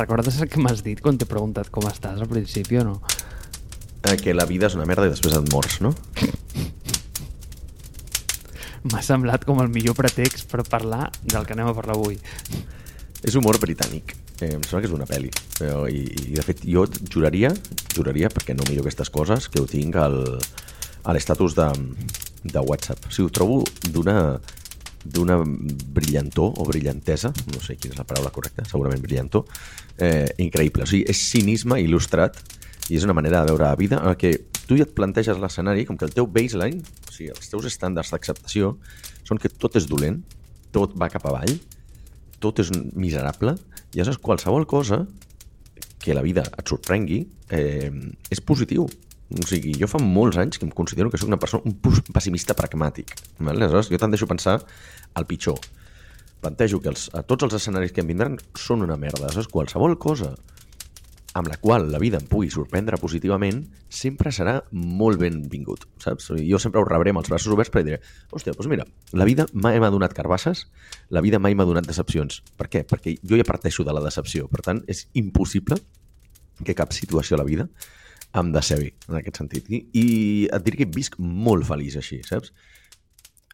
Recordes el que m'has dit quan t'he preguntat com estàs al principi o no? Eh, que la vida és una merda i després et mors, no? M'ha semblat com el millor pretext per parlar del que anem a parlar avui. És humor britànic. Eh, em sembla que és una pel·li. Però, i, I, de fet, jo juraria, juraria, perquè no miro aquestes coses, que ho tinc al, a l'estatus de, de WhatsApp. O sigui, ho trobo d'una d'una brillantor o brillantesa, no sé quina és la paraula correcta, segurament brillantor, eh, increïble. O sigui, és cinisme il·lustrat i és una manera de veure la vida en què tu ja et planteges l'escenari com que el teu baseline, o sigui, els teus estàndards d'acceptació són que tot és dolent, tot va cap avall, tot és miserable, i aleshores qualsevol cosa que la vida et sorprengui eh, és positiu. O sigui, jo fa molts anys que em considero que sóc una persona, un pessimista pragmàtic. Aleshores, jo te'n deixo pensar al pitjor. Plantejo que els, a tots els escenaris que em vindran són una merda. Aleshores, qualsevol cosa amb la qual la vida em pugui sorprendre positivament sempre serà molt benvingut, saps? Jo sempre ho rebré amb els braços oberts perquè diré, hòstia, doncs mira, la vida mai m'ha donat carbasses, la vida mai m'ha donat decepcions. Per què? Perquè jo ja parteixo de la decepció. Per tant, és impossible que cap situació a la vida em decebi, en aquest sentit. I, i et diré que visc molt feliç així, saps?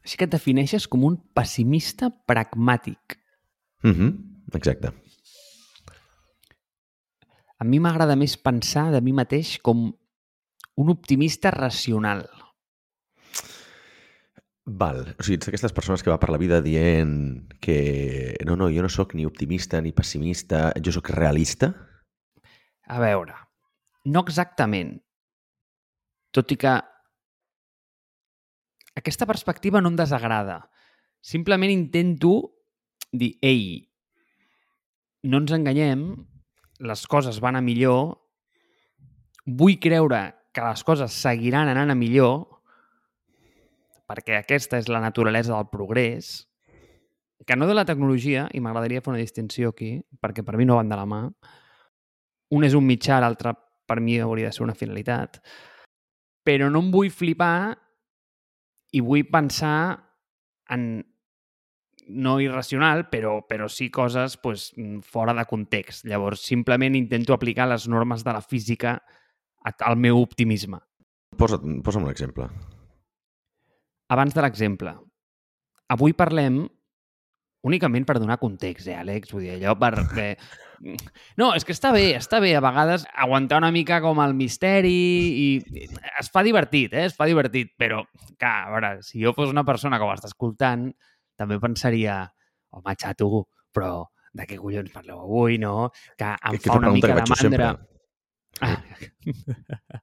Així que et defineixes com un pessimista pragmàtic. Mm -hmm, exacte. A mi m'agrada més pensar de mi mateix com un optimista racional. Val, o sigui, ets d'aquestes persones que va per la vida dient que no, no, jo no sóc ni optimista ni pessimista, jo sóc realista? A veure, no exactament. Tot i que aquesta perspectiva no em desagrada. Simplement intento dir, ei, no ens enganyem, les coses van a millor, vull creure que les coses seguiran anant a millor, perquè aquesta és la naturalesa del progrés, que no de la tecnologia, i m'agradaria fer una distinció aquí, perquè per mi no van de la mà. Un és un mitjà, l'altre per mi hauria de ser una finalitat. Però no em vull flipar i vull pensar en no irracional, però, però sí coses pues, fora de context. Llavors, simplement intento aplicar les normes de la física al meu optimisme. Posa, posa'm un exemple. Abans de l'exemple. Avui parlem únicament per donar context, eh, Àlex? Vull dir, allò per... Eh, no, és que està bé, està bé a vegades aguantar una mica com el misteri i es fa divertit, eh? Es fa divertit, però, que, a veure, si jo fos una persona que ho està escoltant, també pensaria, home, xato, però de què collons parleu avui, no? Que em que, fa una mica de mandra... Ah.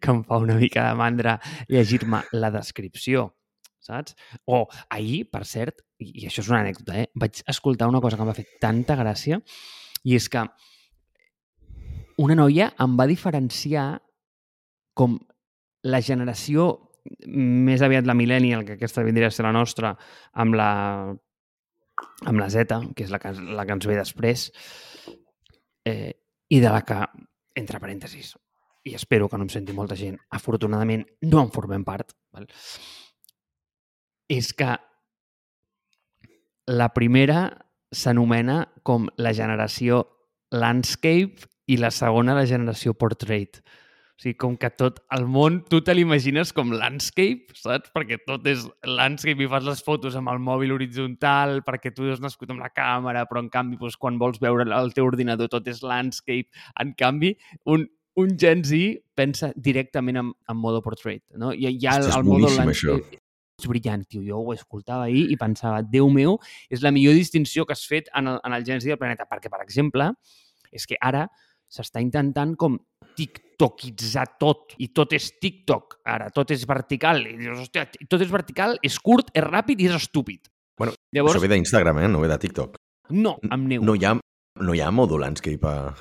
que em fa una mica de mandra llegir-me la descripció saps? O ahir, per cert, i, això és una anècdota, eh? vaig escoltar una cosa que em va fer tanta gràcia i és que una noia em va diferenciar com la generació més aviat la millennial, que aquesta vindria a ser la nostra, amb la, amb la Z, que és la que, la que ens ve després, eh, i de la que, entre parèntesis, i espero que no em senti molta gent, afortunadament no en formem part, val? És que la primera s'anomena com la generació landscape i la segona la generació portrait. O sigui, com que tot el món tu te l'imagines com landscape, saps? Perquè tot és landscape i fas les fotos amb el mòbil horitzontal, perquè tu has nascut amb la càmera, però en canvi doncs, quan vols veure el teu ordinador tot és landscape. En canvi, un, un Gen Z pensa directament en, en modo portrait. No? I hi ha el, el modo landscape. Això brillant, tio. Jo ho escoltava ahir i pensava, Déu meu, és la millor distinció que has fet en el, en el gènesi del planeta. Perquè, per exemple, és que ara s'està intentant com tiktokitzar tot. I tot és TikTok, ara. Tot és vertical. I dius, hòstia, tot és vertical, és curt, és ràpid i és estúpid. Bueno, Llavors... això ve d'Instagram, eh? No ve de TikTok. No, amb neu. No hi ha, no hi ha modo landscape a,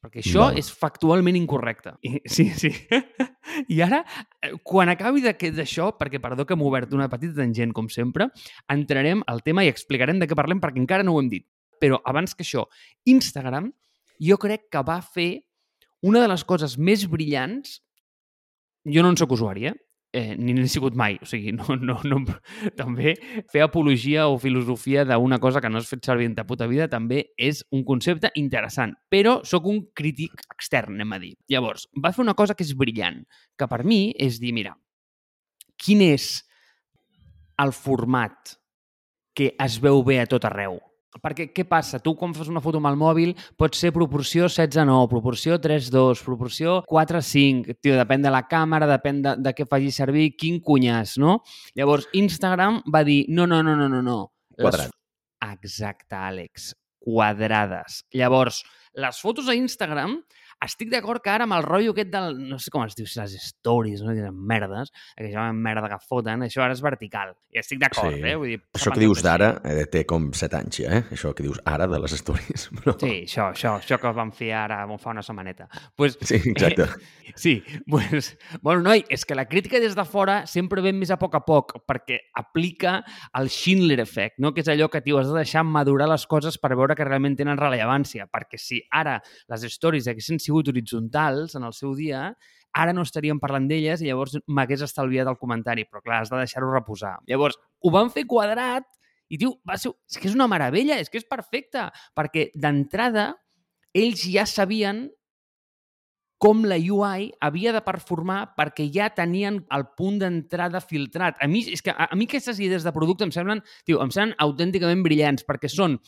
perquè això no. és factualment incorrecte. I, sí, sí. I ara, eh, quan acabi d'això, perquè perdó que m'he obert una petita tangent, com sempre, entrarem al tema i explicarem de què parlem, perquè encara no ho hem dit. Però abans que això, Instagram jo crec que va fer una de les coses més brillants, jo no en sóc usuari, eh? Eh, ni n'he sigut mai. O sigui, no, no, no, també fer apologia o filosofia d'una cosa que no has fet servir en ta puta vida també és un concepte interessant. Però sóc un crític extern, anem a dir. Llavors, va fer una cosa que és brillant, que per mi és dir, mira, quin és el format que es veu bé a tot arreu? Perquè què passa? Tu quan fas una foto amb el mòbil pot ser proporció 16-9, proporció 3-2, proporció 4-5, tio, depèn de la càmera, depèn de, de què faci servir, quin cunyàs, no? Llavors, Instagram va dir, no, no, no, no, no, no. Quadrat. Les... Exacte, Àlex. Quadrades. Llavors, les fotos a Instagram estic d'acord que ara amb el rotllo aquest del... No sé com es diu, si les stories, no? Diuen merdes, que ja merda que foten, això ara és vertical. I estic d'acord, Sí. eh? Vull dir, Això que dius d'ara eh, té com 7 anys ja, eh? Això que dius ara de les stories. Però... Sí, això, això, això que vam fer ara fa una setmaneta. Pues, sí, exacte. Eh, sí, pues, bueno, noi, és que la crítica des de fora sempre ve més a poc a poc, perquè aplica el Schindler Effect, no? que és allò que, tio, has de deixar madurar les coses per veure que realment tenen rellevància, perquè si ara les stories haguessin sigut horitzontals en el seu dia, ara no estaríem parlant d'elles i llavors m'hagués estalviat el comentari, però clar, has de deixar-ho reposar. Llavors, ho van fer quadrat i, tio, va ser... és que és una meravella, és que és perfecte, perquè d'entrada ells ja sabien com la UI havia de performar perquè ja tenien el punt d'entrada filtrat. A mi, és que a, a mi aquestes idees de producte em semblen, tio, em semblen autènticament brillants perquè són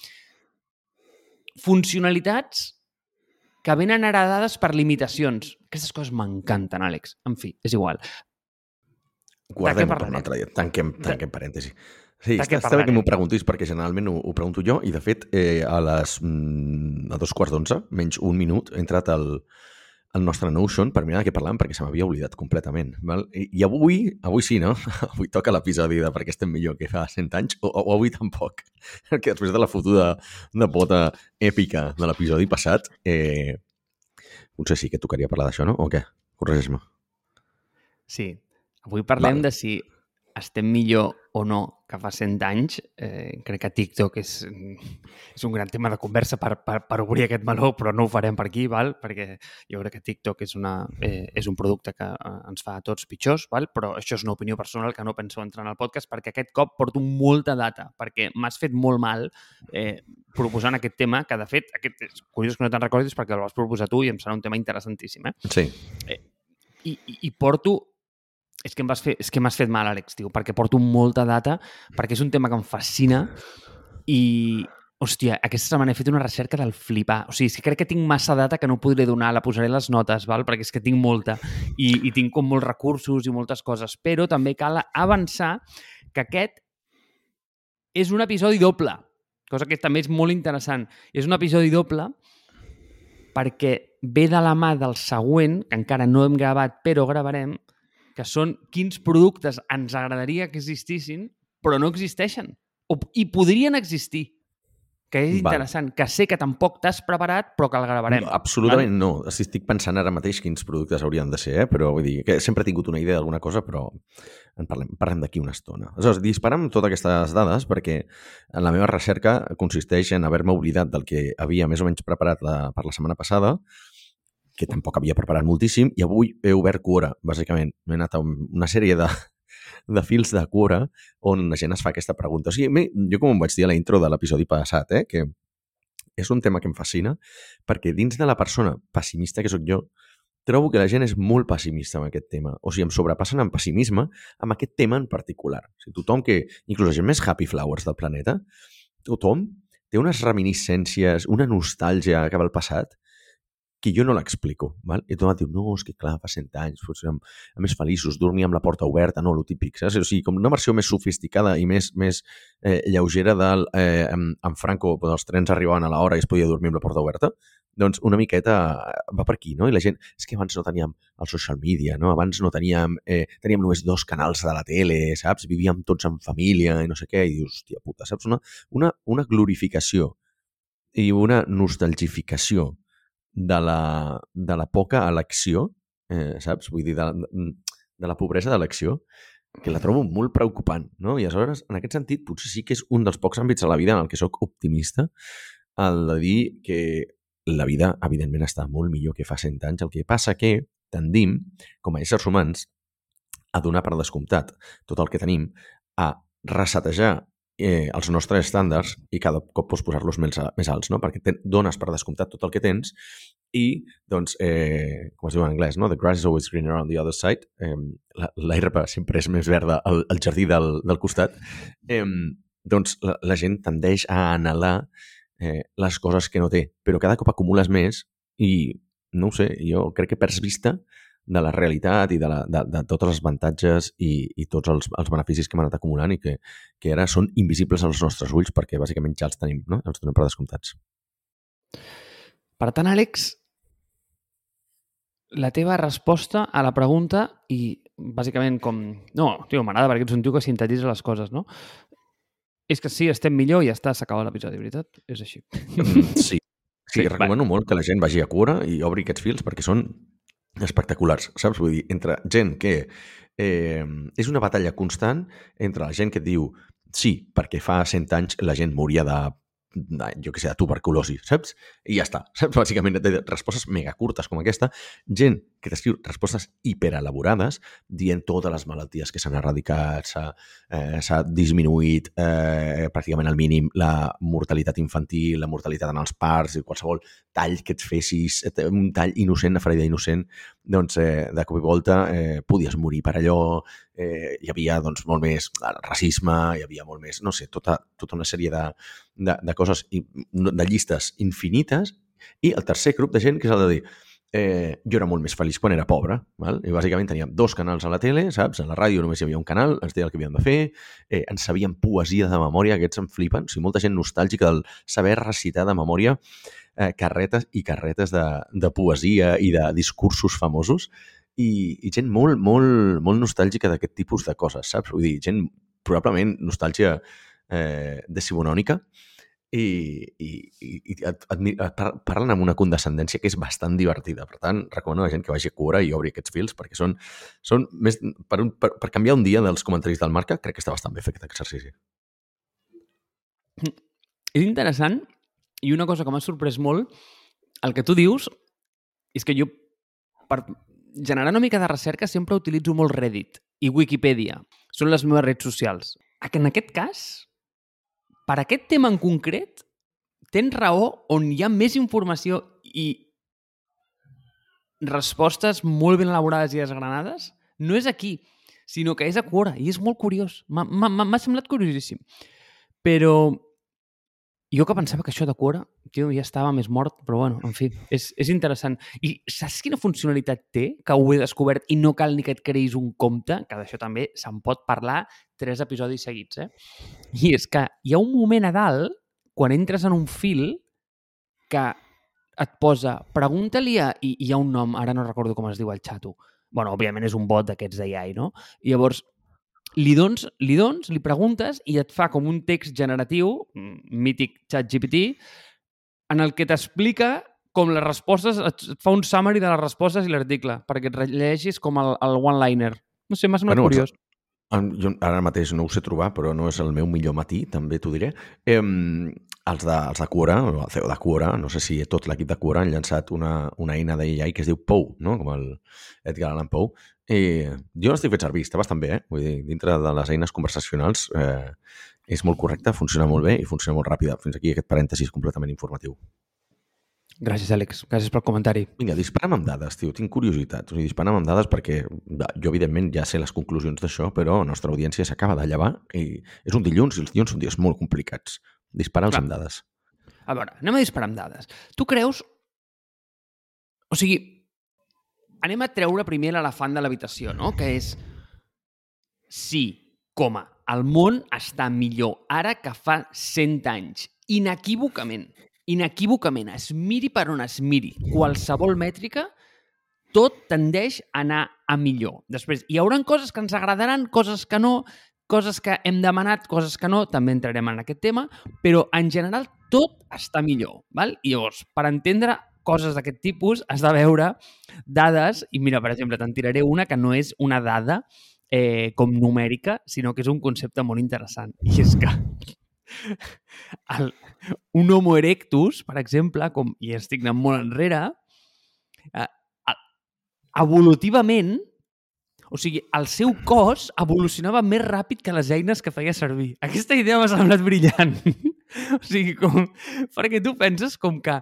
funcionalitats que venen heredades per limitacions. Aquestes coses m'encanten, Àlex. En fi, és igual. Guardem-ho per un altre dia. Tanquem, tanquem parèntesi. Sí, De està, està bé que m'ho preguntis perquè generalment ho, ho pregunto jo i de fet eh, a les mm, a dos quarts d'onze, menys un minut, he entrat al, al nostre Notion per mirar de què parlàvem perquè se m'havia oblidat completament. Val? I, I avui, avui sí, no? Avui toca l'episodi de perquè estem millor que fa 100 anys, o, o avui tampoc. Perquè després de la fotuda de pota èpica de l'episodi passat, eh, potser sí que tocaria parlar d'això, no? O què? Corregeix-me. Sí. Avui parlem Vale. de si estem millor o no que fa 100 anys. Eh, crec que TikTok és, és un gran tema de conversa per, per, per obrir aquest meló, però no ho farem per aquí, val? perquè jo crec que TikTok és, una, eh, és un producte que eh, ens fa a tots pitjors, val? però això és una opinió personal que no penso entrar en el podcast perquè aquest cop porto molta data, perquè m'has fet molt mal eh, proposant aquest tema, que de fet, aquest és curiós que no te'n recordis perquè el vas proposar tu i em serà un tema interessantíssim. Eh? Sí. i, i, i porto és que m'has fet mal, Àlex, tio, perquè porto molta data, perquè és un tema que em fascina i, hòstia, aquesta setmana he fet una recerca del flipar. O sigui, és que crec que tinc massa data que no podré donar, la posaré a les notes, val? perquè és que tinc molta i, i tinc com molts recursos i moltes coses, però també cal avançar que aquest és un episodi doble, cosa que també és molt interessant. És un episodi doble perquè ve de la mà del següent, que encara no hem gravat, però gravarem, que són quins productes ens agradaria que existissin, però no existeixen. O, I podrien existir. Que és Val. interessant, que sé que tampoc t'has preparat, però que el gravarem. No, absolutament no. Sí, Estic pensant ara mateix quins productes haurien de ser, eh? però vull dir que sempre he tingut una idea d'alguna cosa, però en parlem, parlem d'aquí una estona. Aleshores, disparem totes aquestes dades perquè en la meva recerca consisteix en haver-me oblidat del que havia més o menys preparat la, per la setmana passada, que tampoc havia preparat moltíssim, i avui he obert Quora, bàsicament. M'he anat a un- una sèrie de, de fils de Quora on la gent es fa aquesta pregunta. O sigui, jo com em vaig dir a la intro de l'episodi passat, eh, que és un tema que em fascina perquè dins de la persona pessimista que sóc jo, trobo que la gent és molt pessimista amb aquest tema. O sigui, em sobrepassen en pessimisme amb aquest tema en particular. O sigui, tothom que, inclús la gent més happy flowers del planeta, tothom té unes reminiscències, una nostàlgia cap al passat que jo no l'explico. Val? I tothom diu, no, és que clar, fa 100 anys, érem més feliços, dormia amb la porta oberta, no, lo típic, saps? O sigui, com una versió més sofisticada i més, més eh, lleugera del, eh, en, en Franco, quan els trens arribaven a l'hora i es podia dormir amb la porta oberta, doncs una miqueta va per aquí, no? I la gent, és que abans no teníem el social media, no? Abans no teníem, eh, teníem només dos canals de la tele, saps? Vivíem tots en família i no sé què, i dius, hòstia puta, saps? Una, una, una glorificació i una nostalgificació de la, de la poca elecció, eh, saps? Vull dir, de, de la pobresa d'elecció, que la trobo molt preocupant, no? I aleshores, en aquest sentit, potser sí que és un dels pocs àmbits de la vida en el que sóc optimista, el de dir que la vida, evidentment, està molt millor que fa 100 anys. El que passa que tendim, com a éssers humans, a donar per descomptat tot el que tenim, a resetejar eh, els nostres estàndards i cada cop pots posar-los més, més alts, no? perquè ten, dones per descomptat tot el que tens i, doncs, eh, com es diu en anglès, no? the grass is always greener on the other side, eh, l'herba sempre és més verda al, al jardí del, del costat, eh, doncs la, la gent tendeix a anhelar eh, les coses que no té, però cada cop acumules més i, no ho sé, jo crec que perds vista de la realitat i de, la, de, de tots els avantatges i, i tots els, els beneficis que hem anat acumulant i que, que ara són invisibles als nostres ulls perquè bàsicament ja els tenim, no? els donem per descomptats. Per tant, Àlex, la teva resposta a la pregunta i bàsicament com... No, tio, m'agrada perquè ets un tio que sintetitza les coses, no? És que sí, estem millor i ja està, s'acaba l'episodi, veritat? És així. Mm, sí. Sí, sí recomano va. molt que la gent vagi a cura i obri aquests fils perquè són espectaculars, saps? Vull dir, entre gent que eh, és una batalla constant entre la gent que et diu sí, perquè fa 100 anys la gent moria de jo que sé, de tuberculosi, saps? I ja està. Saps? Bàsicament, respostes mega curtes com aquesta, gent que t'escriu respostes hiperelaborades dient totes les malalties que s'han erradicat, s'ha eh, disminuït eh, pràcticament al mínim la mortalitat infantil, la mortalitat en els parts, i qualsevol tall que et fessis, un tall innocent, una ferida innocent, doncs eh, de cop i volta eh, podies morir per allò, eh, hi havia doncs, molt més racisme, hi havia molt més, no sé, tota, tota una sèrie de, de, de coses, de llistes infinites, i el tercer grup de gent que és el de dir eh, jo era molt més feliç quan era pobre, val? i bàsicament teníem dos canals a la tele, saps? A la ràdio només hi havia un canal, ens deia el que havíem de fer, eh, ens sabíem poesia de memòria, aquests em flipen, o sigui, molta gent nostàlgica del saber recitar de memòria eh, carretes i carretes de, de poesia i de discursos famosos, i, i gent molt, molt, molt nostàlgica d'aquest tipus de coses, saps? Vull dir, gent probablement nostàlgia eh, decimonònica, i, i, i et, et, et parlen amb una condescendència que és bastant divertida. Per tant, recomano a la gent que vagi a cura i obri aquests fils perquè són, són més... Per, un, per, per canviar un dia dels comentaris del Marca, crec que està bastant bé fer aquest exercici. És interessant i una cosa que m'ha sorprès molt, el que tu dius és que jo, per generar una mica de recerca, sempre utilitzo molt Reddit i Wikipedia. Són les meves redes socials. En aquest cas, per aquest tema en concret, tens raó on hi ha més informació i respostes molt ben elaborades i desgranades, no és aquí, sinó que és a Quora, i és molt curiós. M'ha semblat curiosíssim. Però jo que pensava que això de Quora, tio, ja estava més mort, però bueno, en fi, és, és interessant. I saps quina funcionalitat té? Que ho he descobert i no cal ni que et creïs un compte, que d'això també se'n pot parlar tres episodis seguits, eh? I és que hi ha un moment a dalt, quan entres en un fil, que et posa pregunta-li a... I hi ha un nom, ara no recordo com es diu el xato. bueno, òbviament és un bot d'aquests d'AI, no? I llavors li dons, li dons, li preguntes i et fa com un text generatiu, mm, mític chat GPT, en el que t'explica com les respostes, et fa un summary de les respostes i l'article, perquè et llegis com el, el one-liner. No sé, m'ha semblat bueno, curiós. Jo ara mateix no ho sé trobar, però no és el meu millor matí, també t'ho diré. Eh, els, de, els de Quora, el CEO de Quora, no sé si tot l'equip de Quora han llançat una, una eina d'AI que es diu Pou, no? com el Edgar Allan Pou. I jo l'estic fent servir, està bastant bé, eh? Vull dir, dintre de les eines conversacionals eh, és molt correcte, funciona molt bé i funciona molt ràpida. Fins aquí aquest parèntesis completament informatiu. Gràcies, Àlex. Gràcies pel comentari. Vinga, dispara'm amb dades, tio. Tinc curiositat. O sigui, dispara'm amb dades perquè jo, evidentment, ja sé les conclusions d'això, però la nostra audiència s'acaba de llevar i és un dilluns i els dilluns són dies molt complicats. Dispara'ls amb dades. A veure, anem a disparar amb dades. Tu creus... O sigui, anem a treure primer l'elefant de l'habitació, no? Que és... Sí, coma, el món està millor ara que fa 100 anys. Inequívocament inequívocament, es miri per on es miri, qualsevol mètrica, tot tendeix a anar a millor. Després, hi haurà coses que ens agradaran, coses que no, coses que hem demanat, coses que no, també entrarem en aquest tema, però en general tot està millor. Val? I llavors, per entendre coses d'aquest tipus, has de veure dades, i mira, per exemple, te'n tiraré una que no és una dada eh, com numèrica, sinó que és un concepte molt interessant. I és que el, un homo erectus, per exemple, com i estic anant molt enrere, eh, evolutivament, O sigui, el seu cos evolucionava més ràpid que les eines que feia servir. Aquesta idea m'ha semblat brillant. o sigui, com... Perquè tu penses com que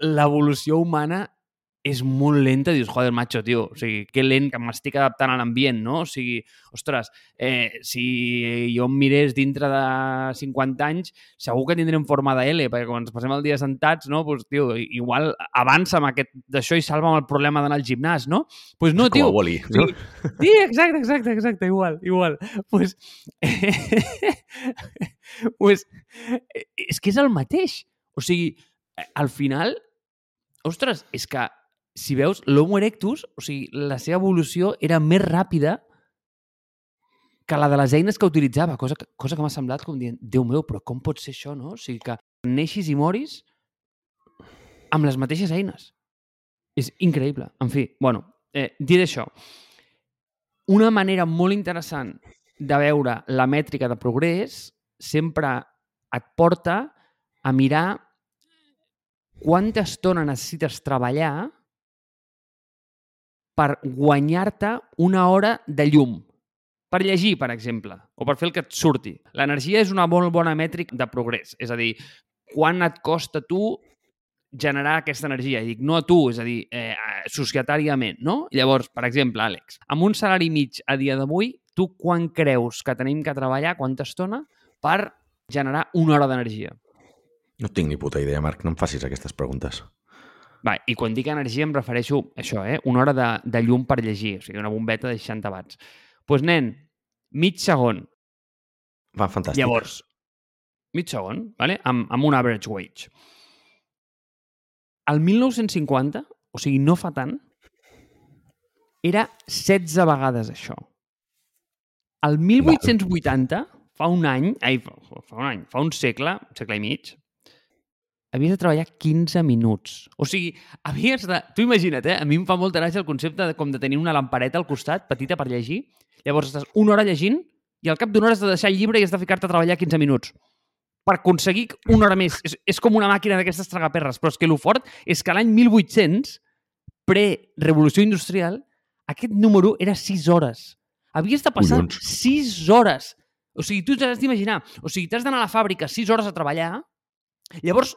l'evolució humana és molt lenta, dius, joder, macho, tio, o sigui, que lent que m'estic adaptant a l'ambient, no? O sigui, ostres, eh, si jo em mirés dintre de 50 anys, segur que tindrem forma de L, perquè quan ens passem el dia sentats, no? Pues, tio, igual avança amb aquest d'això i salva el problema d'anar al gimnàs, no? Pues no, tio. Com a Wally, no? Sí, sí, exacte, exacte, exacte, igual, igual. Pues, pues, és que és el mateix. O sigui, al final, ostres, és que si veus, l'Homo erectus, o sigui, la seva evolució era més ràpida que la de les eines que utilitzava, cosa que, cosa que m'ha semblat com dient, Déu meu, però com pot ser això, no? O sigui, que neixis i moris amb les mateixes eines. És increïble. En fi, bueno, eh, dit això, una manera molt interessant de veure la mètrica de progrés sempre et porta a mirar quanta estona necessites treballar per guanyar-te una hora de llum. Per llegir, per exemple, o per fer el que et surti. L'energia és una molt bona mètrica de progrés. És a dir, quan et costa tu generar aquesta energia. Dic, no a tu, és a dir, eh, societàriament, no? Llavors, per exemple, Àlex, amb un salari mig a dia d'avui, tu quan creus que tenim que treballar, quanta estona, per generar una hora d'energia? No tinc ni puta idea, Marc, no em facis aquestes preguntes. Va, I quan dic energia em refereixo a això, eh? una hora de, de llum per llegir, o sigui, una bombeta de 60 watts. Doncs pues, nen, mig segon. Va, fantàstic. Llavors, mig segon, vale? amb, amb un average wage. El 1950, o sigui, no fa tant, era 16 vegades això. El 1880, fa un any, ai, fa un any, fa un segle, un segle i mig, havies de treballar 15 minuts. O sigui, havies de... Tu imagina't, eh? A mi em fa molta gràcia el concepte de com de tenir una lampareta al costat, petita per llegir. Llavors estàs una hora llegint i al cap d'una hora has de deixar el llibre i has de ficar-te a treballar 15 minuts per aconseguir una hora més. És, és com una màquina d'aquestes tragaperres, però és que el fort és que l'any 1800, pre-revolució industrial, aquest número era 6 hores. Havies de passar Collons. 6 hores. O sigui, tu t'has d'imaginar. O sigui, t'has d'anar a la fàbrica 6 hores a treballar, llavors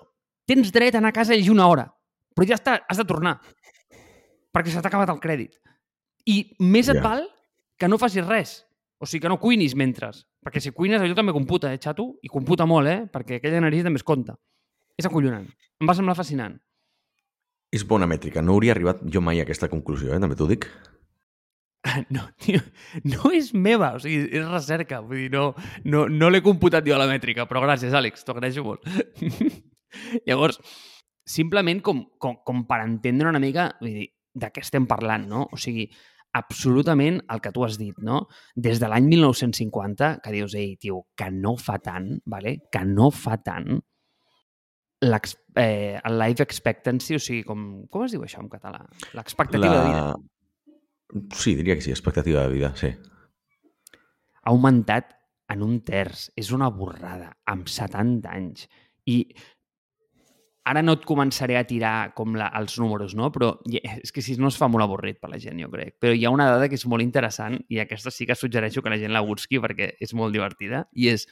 tens dret a anar a casa a llegir una hora, però ja està, has de tornar, perquè se t'ha acabat el crèdit. I més et Ja. val que no facis res. O sigui, que no cuinis mentre. Perquè si cuines, allò també computa, eh, xato? I computa molt, eh? Perquè aquella energia també es compta. És acollonant. Em va semblar fascinant. És bona mètrica. No hauria arribat jo mai a aquesta conclusió, eh? també t'ho dic. No, tio, no és meva, o sigui, és recerca. Vull dir, no, no, no l'he computat jo a la mètrica, però gràcies, Àlex, t'ho agraeixo molt. Llavors, simplement com, com, com per entendre una mica vull dir, de què estem parlant, no? O sigui, absolutament el que tu has dit, no? Des de l'any 1950, que dius, ei, tio, que no fa tant, vale? que no fa tant, eh, el life expectancy, o sigui, com, com es diu això en català? L'expectativa de vida. Sí, diria que sí, expectativa de vida, sí. ha augmentat en un terç. És una borrada, amb 70 anys. I ara no et començaré a tirar com la, els números, no? Però és que si no es fa molt avorrit per la gent, jo crec. Però hi ha una dada que és molt interessant i aquesta sí que suggereixo que la gent la busqui perquè és molt divertida i és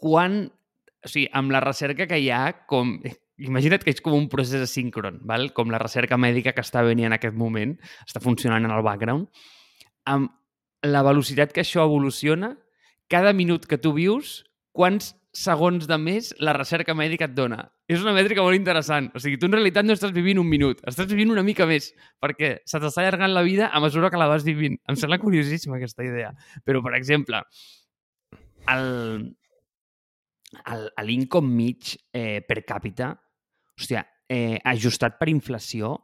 quan... O sigui, amb la recerca que hi ha, com... Imagina't que és com un procés asíncron, val? com la recerca mèdica que està venint en aquest moment, està funcionant en el background, amb la velocitat que això evoluciona, cada minut que tu vius, quants segons de més la recerca mèdica et dona. És una mètrica molt interessant. O sigui, tu en realitat no estàs vivint un minut, estàs vivint una mica més, perquè se t'està allargant la vida a mesura que la vas vivint. Em sembla curiosíssima aquesta idea. Però, per exemple, l'income mig eh, per càpita, hòstia, eh, ajustat per inflació,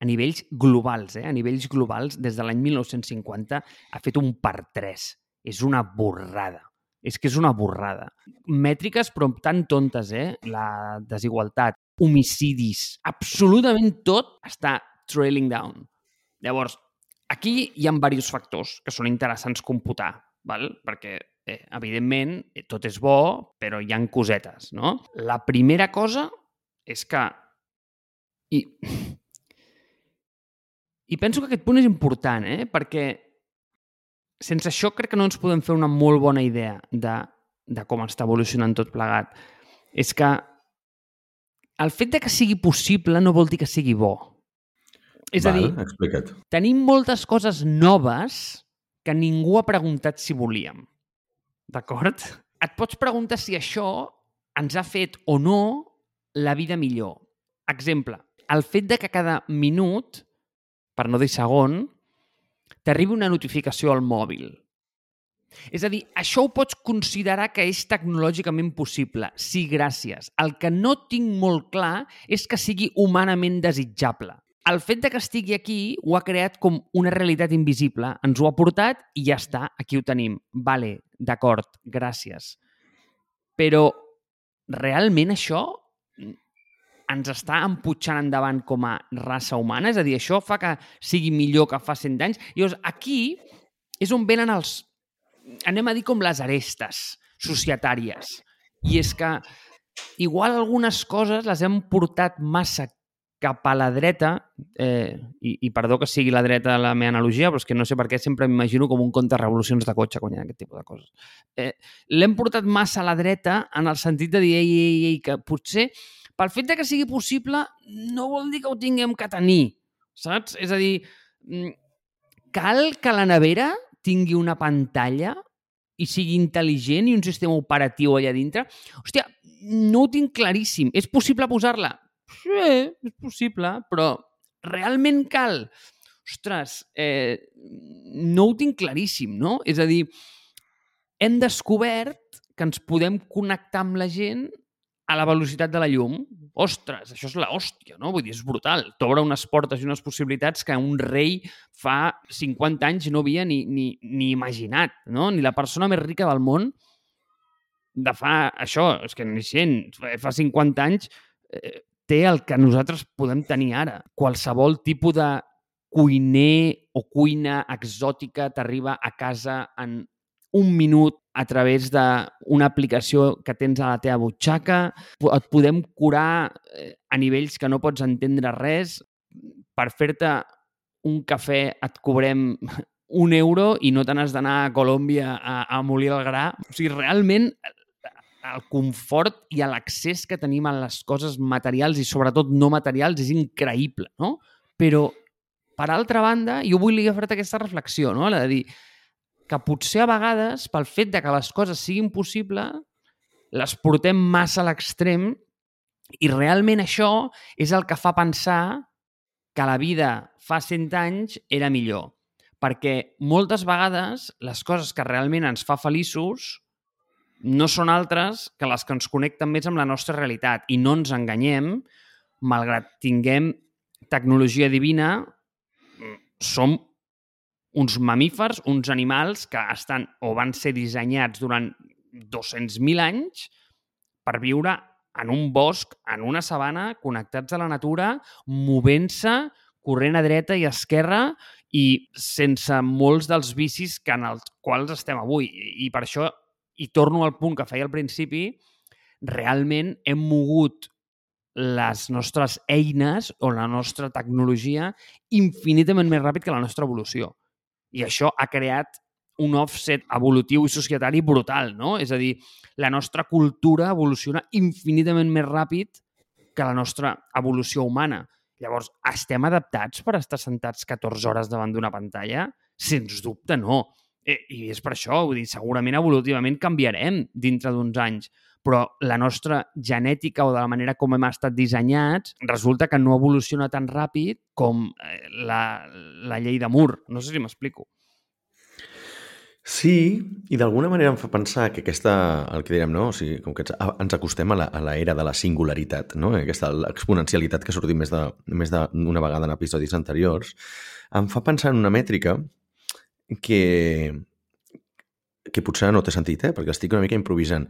a nivells globals, eh? a nivells globals, des de l'any 1950 ha fet un per 3. És una borrada. És que és una borrada. Mètriques, però tan tontes, eh? La desigualtat, homicidis, absolutament tot està trailing down. Llavors, aquí hi ha diversos factors que són interessants computar, val? perquè, eh, evidentment, eh, tot és bo, però hi han cosetes, no? La primera cosa és que... I... I penso que aquest punt és important, eh? perquè sense això crec que no ens podem fer una molt bona idea de, de com està evolucionant tot plegat. És que el fet de que sigui possible no vol dir que sigui bo. És Val, a dir, explica't. tenim moltes coses noves que ningú ha preguntat si volíem. D'acord? Et pots preguntar si això ens ha fet o no la vida millor. Exemple, el fet de que cada minut, per no dir segon, t'arribi una notificació al mòbil. És a dir, això ho pots considerar que és tecnològicament possible. Sí, gràcies. El que no tinc molt clar és que sigui humanament desitjable. El fet de que estigui aquí ho ha creat com una realitat invisible. Ens ho ha portat i ja està, aquí ho tenim. Vale, d'acord, gràcies. Però realment això ens està emputxant endavant com a raça humana? És a dir, això fa que sigui millor que fa 100 anys? Llavors, aquí és on venen els, anem a dir com les arestes societàries. I és que igual algunes coses les hem portat massa cap a la dreta, eh, i, i perdó que sigui la dreta la meva analogia, però és que no sé per què sempre m'imagino com un conte revolucions de cotxe, quan hi ha aquest tipus de coses. Eh, L'hem portat massa a la dreta en el sentit de dir, ei, ei, ei, que potser pel fet de que sigui possible no vol dir que ho tinguem que tenir, saps? És a dir, mm, cal que la nevera tingui una pantalla i sigui intel·ligent i un sistema operatiu allà dintre? Hòstia, no ho tinc claríssim. És possible posar-la? Sí, és possible, però realment cal? Ostres, eh, no ho tinc claríssim, no? És a dir, hem descobert que ens podem connectar amb la gent a la velocitat de la llum. Ostres, això és la no? Vull dir, és brutal. T'obre unes portes i unes possibilitats que un rei fa 50 anys no havia ni, ni, ni imaginat, no? Ni la persona més rica del món de fa això, és que ni 100, fa 50 anys eh, té el que nosaltres podem tenir ara. Qualsevol tipus de cuiner o cuina exòtica t'arriba a casa en un minut a través d'una aplicació que tens a la teva butxaca. Et podem curar eh, a nivells que no pots entendre res. Per fer-te un cafè et cobrem un euro i no te n'has d'anar a Colòmbia a, a molir el gra. O sigui, realment el confort i l'accés que tenim a les coses materials i sobretot no materials és increïble, no? Però, per altra banda, jo vull fer aquesta reflexió, no? La de dir que potser a vegades, pel fet de que les coses siguin possibles, les portem massa a l'extrem i realment això és el que fa pensar que la vida fa 100 anys era millor. Perquè moltes vegades les coses que realment ens fa feliços no són altres que les que ens connecten més amb la nostra realitat. I no ens enganyem, malgrat tinguem tecnologia divina, som uns mamífers, uns animals que estan o van ser dissenyats durant 200.000 anys per viure en un bosc, en una sabana, connectats a la natura, movent-se, corrent a dreta i a esquerra i sense molts dels vicis que en els quals estem avui. I per això i torno al punt que feia al principi, realment hem mogut les nostres eines o la nostra tecnologia infinitament més ràpid que la nostra evolució. I això ha creat un offset evolutiu i societari brutal, no? És a dir, la nostra cultura evoluciona infinitament més ràpid que la nostra evolució humana. Llavors, estem adaptats per estar sentats 14 hores davant d'una pantalla? Sens dubte, no. Eh, I és per això, vull dir, segurament evolutivament canviarem dintre d'uns anys, però la nostra genètica o de la manera com hem estat dissenyats resulta que no evoluciona tan ràpid com eh, la, la llei de Moore. No sé si m'explico. Sí, i d'alguna manera em fa pensar que aquesta, el que direm, no? O sigui, com que ens acostem a l'era de la singularitat, no? Aquesta exponencialitat que ha sortit més d'una més de, vegada en episodis anteriors, em fa pensar en una mètrica que, que potser no té sentit, eh? perquè estic una mica improvisant,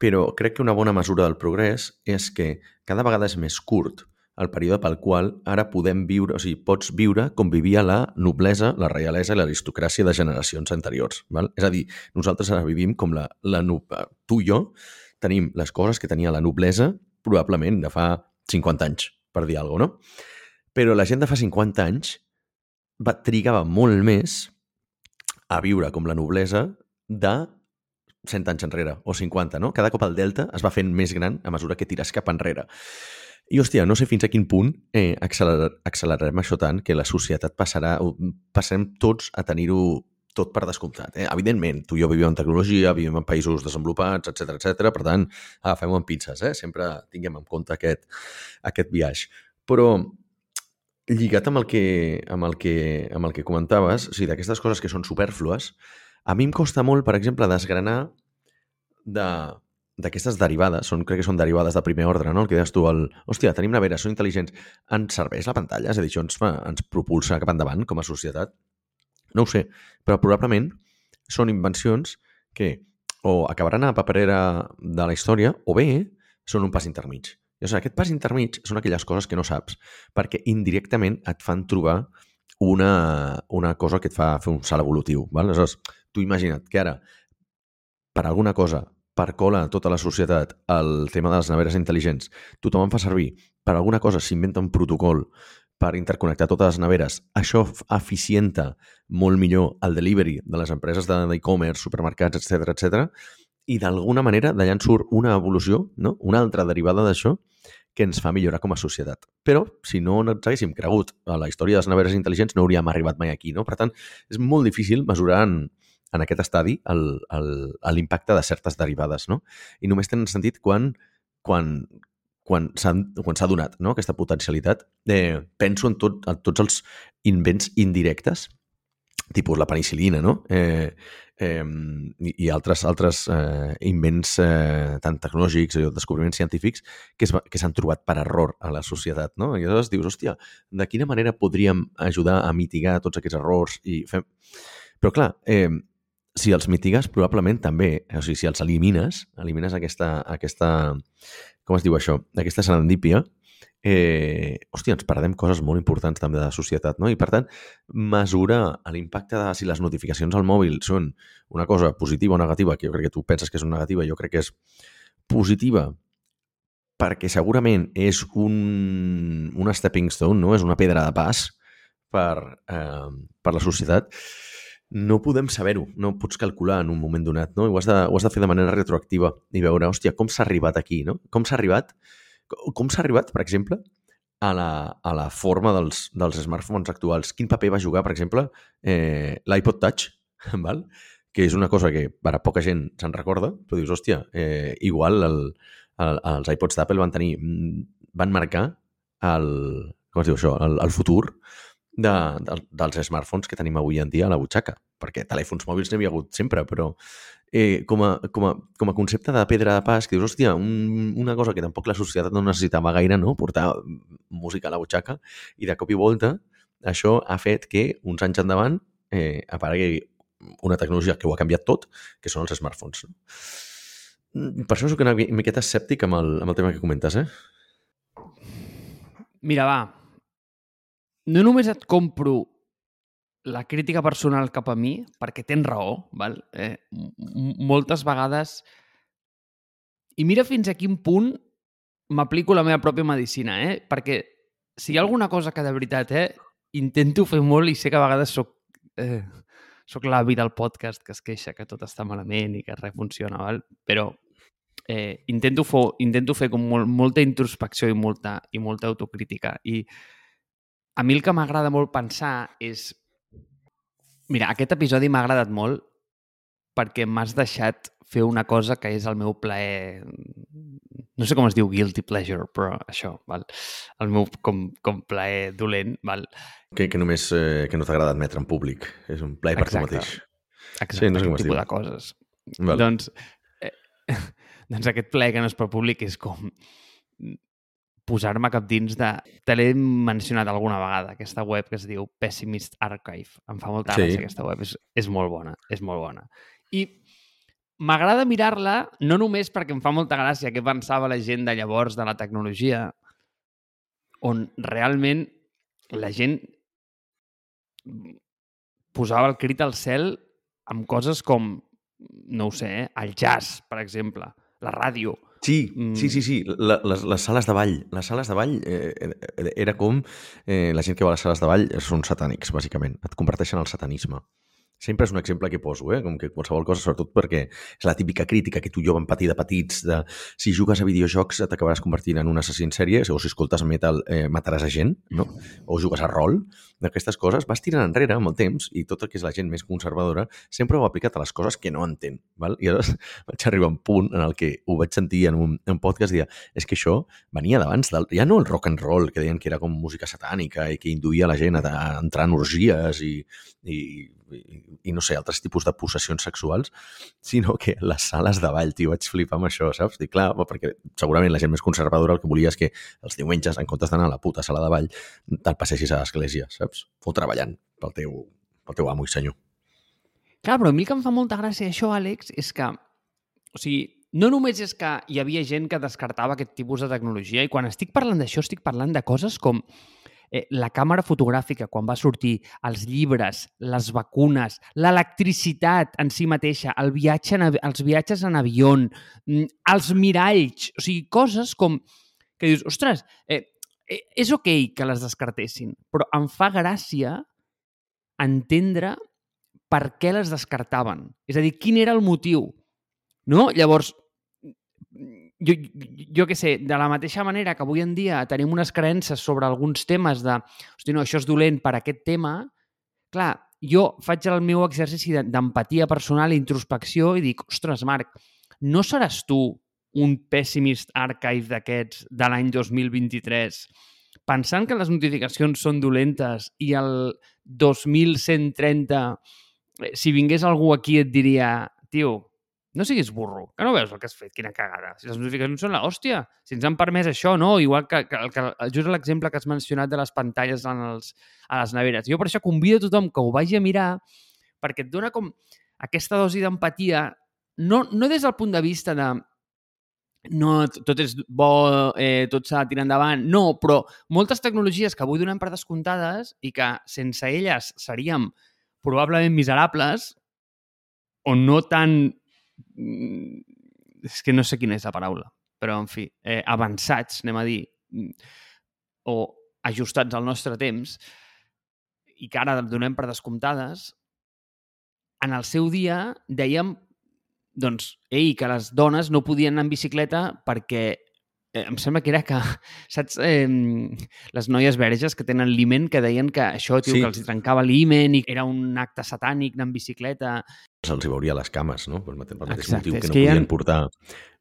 però crec que una bona mesura del progrés és que cada vegada és més curt el període pel qual ara podem viure, o sigui, pots viure com vivia la noblesa, la reialesa i l'aristocràcia de generacions anteriors. Val? És a dir, nosaltres ara vivim com la, la tu i jo tenim les coses que tenia la noblesa probablement de fa 50 anys, per dir alguna cosa, no? Però la gent de fa 50 anys va, trigava molt més a viure com la noblesa de 100 anys enrere, o 50, no? Cada cop el delta es va fent més gran a mesura que tires cap enrere. I, hòstia, no sé fins a quin punt eh, accelerar, accelerarem això tant que la societat passarà, passarem tots a tenir-ho tot per descomptat. Eh? Evidentment, tu i jo vivim en tecnologia, vivim en països desenvolupats, etc etc. per tant, agafem-ho amb pinces, eh? sempre tinguem en compte aquest, aquest viatge. Però lligat amb el que, amb el que, amb el que comentaves, o sigui, d'aquestes coses que són superflues, a mi em costa molt, per exemple, desgranar de d'aquestes derivades, són, crec que són derivades de primer ordre, no? El que deies tu, el, hòstia, tenim neveres, són intel·ligents, ens serveix la pantalla? És a dir, això ens, fa, ens propulsa cap endavant com a societat? No ho sé, però probablement són invencions que o acabaran a la paperera de la història o bé són un pas intermig. I, o sigui, aquest pas intermig són aquelles coses que no saps, perquè indirectament et fan trobar una, una cosa que et fa fer un salt evolutiu. Val? Aleshores, tu imagina't que ara, per alguna cosa, per cola tota la societat el tema de les neveres intel·ligents, tothom en fa servir, per alguna cosa s'inventa un protocol per interconnectar totes les neveres, això eficienta molt millor el delivery de les empreses d'e-commerce, supermercats, etc etc. i d'alguna manera d'allà en surt una evolució, no? una altra derivada d'això, que ens fa millorar com a societat. Però, si no ens haguéssim cregut a la història de les neveres intel·ligents, no hauríem arribat mai aquí. No? Per tant, és molt difícil mesurar en, en aquest estadi l'impacte de certes derivades. No? I només tenen sentit quan, quan, quan s'ha donat no? aquesta potencialitat. Eh, penso en, tot, en tots els invents indirectes, tipus la penicilina, no? Eh, eh, i, altres, altres eh, invents eh, tant tecnològics o descobriments científics que s'han trobat per error a la societat, no? I llavors dius, hòstia, de quina manera podríem ajudar a mitigar tots aquests errors i fer... Però clar, eh, si els mitigues, probablement també, o sigui, si els elimines, elimines aquesta, aquesta com es diu això, aquesta serendípia, eh, hòstia, ens perdem coses molt importants també de la societat, no? I per tant, mesurar l'impacte de si les notificacions al mòbil són una cosa positiva o negativa, que jo crec que tu penses que és una negativa, jo crec que és positiva perquè segurament és un, una stepping stone, no? és una pedra de pas per, eh, per la societat, no podem saber-ho, no pots calcular en un moment donat, no? Ho has de, ho has de fer de manera retroactiva i veure, hòstia, com s'ha arribat aquí, no? Com s'ha arribat, com s'ha arribat, per exemple, a la, a la forma dels, dels smartphones actuals. Quin paper va jugar, per exemple, eh, l'iPod Touch, val? que és una cosa que per a poca gent se'n recorda, però dius, hòstia, eh, igual el, el, els iPods d'Apple van tenir, van marcar el, com es diu això, el, el futur de, de, dels smartphones que tenim avui en dia a la butxaca, perquè telèfons mòbils n'hi havia hagut sempre, però eh, com, a, com, a, com a concepte de pedra de pas, que dius, hòstia, un, una cosa que tampoc la societat no necessitava gaire, no? portar música a la butxaca, i de cop i volta això ha fet que uns anys endavant eh, aparegui una tecnologia que ho ha canviat tot, que són els smartphones. No? Per això soc una miqueta escèptic amb el, amb el tema que comentes, eh? Mira, va, no només et compro la crítica personal cap a mi, perquè tens raó, val? Eh, moltes vegades... I mira fins a quin punt m'aplico la meva pròpia medicina, eh? Perquè si hi ha alguna cosa que de veritat, eh, intento fer molt i sé que a vegades soc, eh, soc l'avi del podcast que es queixa que tot està malament i que res funciona, val? però eh, intento, fer, intento fer com molt, molta introspecció i molta, i molta autocrítica. I a mi el que m'agrada molt pensar és... Mira, aquest episodi m'ha agradat molt perquè m'has deixat fer una cosa que és el meu plaer... No sé com es diu guilty pleasure, però això, val? el meu com, com plaer dolent. Val? Que, que només eh, que no t'agrada admetre en públic. És un plaer per tu mateix. Exacte, sí, no sé com es diu. de coses. Val. Doncs, eh, doncs aquest plaer que no és per públic és com posar-me cap dins de... Te l'he mencionat alguna vegada, aquesta web que es diu Pessimist Archive. Em fa molta gràcia sí. aquesta web, és, és molt bona, és molt bona. I m'agrada mirar-la no només perquè em fa molta gràcia què pensava la gent de llavors de la tecnologia, on realment la gent posava el crit al cel amb coses com, no ho sé, eh, el jazz, per exemple la ràdio. Sí, Mm. sí, sí, sí. La, les, les sales de ball. Les sales de ball eh, era com... Eh, la gent que va a les sales de ball són satànics, bàsicament. Et converteixen al satanisme. Sempre és un exemple que poso, eh? com que qualsevol cosa, sobretot perquè és la típica crítica que tu i jo vam patir de petits, de si jugues a videojocs t'acabaràs convertint en un assassí en sèrie, o si escoltes metal eh, mataràs a gent, no? o jugues a rol, d'aquestes coses, vas tirant enrere amb el temps i tot el que és la gent més conservadora sempre ho ha aplicat a les coses que no entén. Val? I aleshores vaig arribar a un punt en el que ho vaig sentir en un, en un podcast i dia, és que això venia d'abans, del, ja no el rock and roll, que deien que era com música satànica i que induïa la gent a, a entrar en orgies i, i, i, i no sé, altres tipus de possessions sexuals, sinó que les sales de ball, tio, vaig flipar amb això, saps? Dic, clar, perquè segurament la gent més conservadora el que volia és que els diumenges, en comptes d'anar a la puta sala de ball, te'l passessis a l'església, saps? O treballant pel teu, pel teu amo i senyor. Clar, però a mi que em fa molta gràcia això, Àlex, és que, o sigui, no només és que hi havia gent que descartava aquest tipus de tecnologia, i quan estic parlant d'això estic parlant de coses com eh, la càmera fotogràfica, quan va sortir, els llibres, les vacunes, l'electricitat en si mateixa, el viatge en, els viatges en avió, mm, els miralls, o sigui, coses com que dius, ostres, eh, eh, és ok que les descartessin, però em fa gràcia entendre per què les descartaven. És a dir, quin era el motiu? No? Llavors, jo, jo què sé, de la mateixa manera que avui en dia tenim unes creences sobre alguns temes de, hosti, no, això és dolent per aquest tema, clar, jo faig el meu exercici de- d'empatia personal introspecció i dic, ostres, Marc, no seràs tu un pessimist archive d'aquests de l'any 2023 pensant que les notificacions són dolentes i el 2130 eh, si vingués algú aquí et diria tio, no siguis burro, que no veus el que has fet, quina cagada. Si les notificacions són la hòstia, si ens han permès això, no? Igual que, que, que just l'exemple que has mencionat de les pantalles en els, a les neveres. Jo per això convido a tothom que ho vagi a mirar perquè et dona com aquesta dosi d'empatia, no, no des del punt de vista de no, tot és bo, eh, tot s'ha de tirar endavant. No, però moltes tecnologies que avui donem per descomptades i que sense elles seríem probablement miserables o no tan... mm, És que no sé quina és la paraula, però en fi, eh, avançats, anem a dir, mm, o ajustats al nostre temps, i que ara donem per descomptades, en el seu dia dèiem doncs, ei, que les dones no podien anar en bicicleta perquè eh, em sembla que era que, saps, eh, les noies verges que tenen l'himen que deien que això, tio, Sí. que els trencava l'himen i era un acte satànic anar en bicicleta. Se'ls hi veuria les cames, no? Pel mateix, pel mateix Exacte, motiu que no que hi ha- podien portar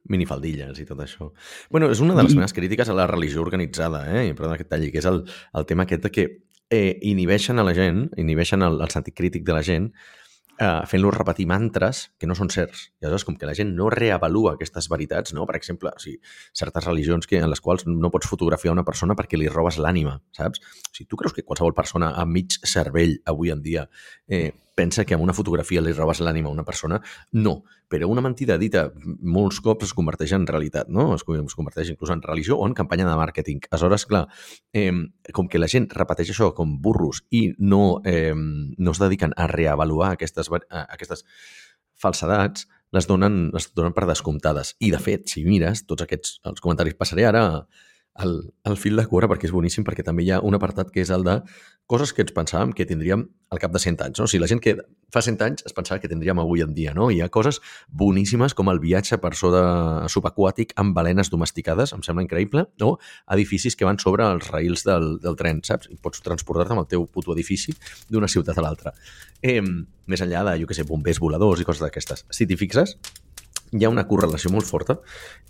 minifaldilles i tot això. bueno, és una de les I- meves crítiques a la religió organitzada, eh? perdona que talli, que és el, el tema aquest de que eh, inhibeixen a la gent, inhibeixen el, el sentit crític de la gent eh, fent-los repetir mantres que no són certs. I aleshores, com que la gent no reavalua aquestes veritats, no? per exemple, o sigui, certes religions que, en les quals no pots fotografiar una persona perquè li robes l'ànima, saps? O sigui, tu creus que qualsevol persona amb mig cervell avui en dia eh, pensa que amb una fotografia li robes l'ànima a una persona? No, però una mentida dita molts cops es converteix en realitat, no? Es, converteix inclús en religió o en campanya de màrqueting. Aleshores, clar, eh, com que la gent repeteix això com burros i no, eh, no es dediquen a reavaluar aquestes, a- aquestes falsedats, les donen, les donen per descomptades. I, de fet, si mires tots aquests els comentaris, passaré ara al, al fil de cura perquè és boníssim, perquè també hi ha un apartat que és el de coses que ens pensàvem que tindríem al cap de 100 anys. No? O sigui, la gent que fa 100 anys es pensava que tindríem avui en dia. No? Hi ha coses boníssimes com el viatge per sota subaquàtic amb balenes domesticades, em sembla increïble, no? edificis que van sobre els raïls del, del tren, saps? I pots transportar-te amb el teu puto edifici d'una ciutat a l'altra. Eh, més enllà de, jo què sé, bombers voladors i coses d'aquestes. Si t'hi fixes, hi ha una correlació molt forta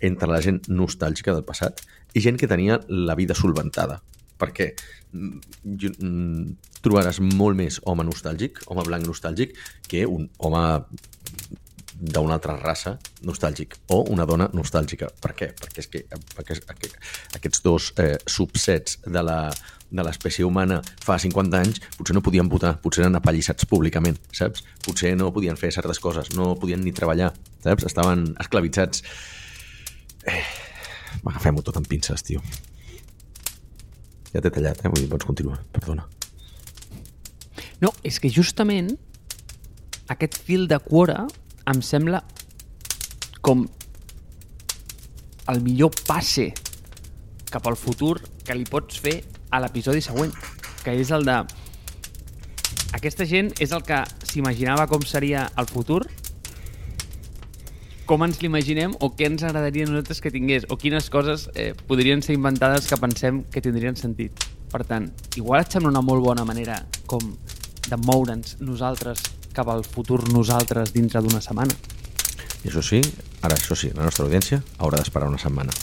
entre la gent nostàlgica del passat i gent que tenia la vida solventada. Perquè mm, mm, trobaràs molt més home nostàlgic, home blanc nostàlgic, que un home d'una altra raça nostàlgic o una dona nostàlgica. Per què? Perquè és que aquest, aquests dos eh, subsets de la de l'espècie humana fa 50 anys potser no podien votar, potser eren apallissats públicament, saps? Potser no podien fer certes coses, no podien ni treballar, saps? Estaven esclavitzats. Eh, Agafem-ho tot amb pinces, tio. Ja t'he tallat, eh? Vull dir, pots continuar, perdona. No, és que justament aquest fil de quora em sembla com el millor passe cap al futur que li pots fer a l'episodi següent, que és el de... Aquesta gent és el que s'imaginava com seria el futur, com ens l'imaginem o què ens agradaria a nosaltres que tingués o quines coses eh, podrien ser inventades que pensem que tindrien sentit. Per tant, igual et sembla una molt bona manera com de moure'ns nosaltres cap al futur nosaltres dintre d'una setmana. I això sí, ara això sí, la nostra audiència haurà d'esperar una setmana.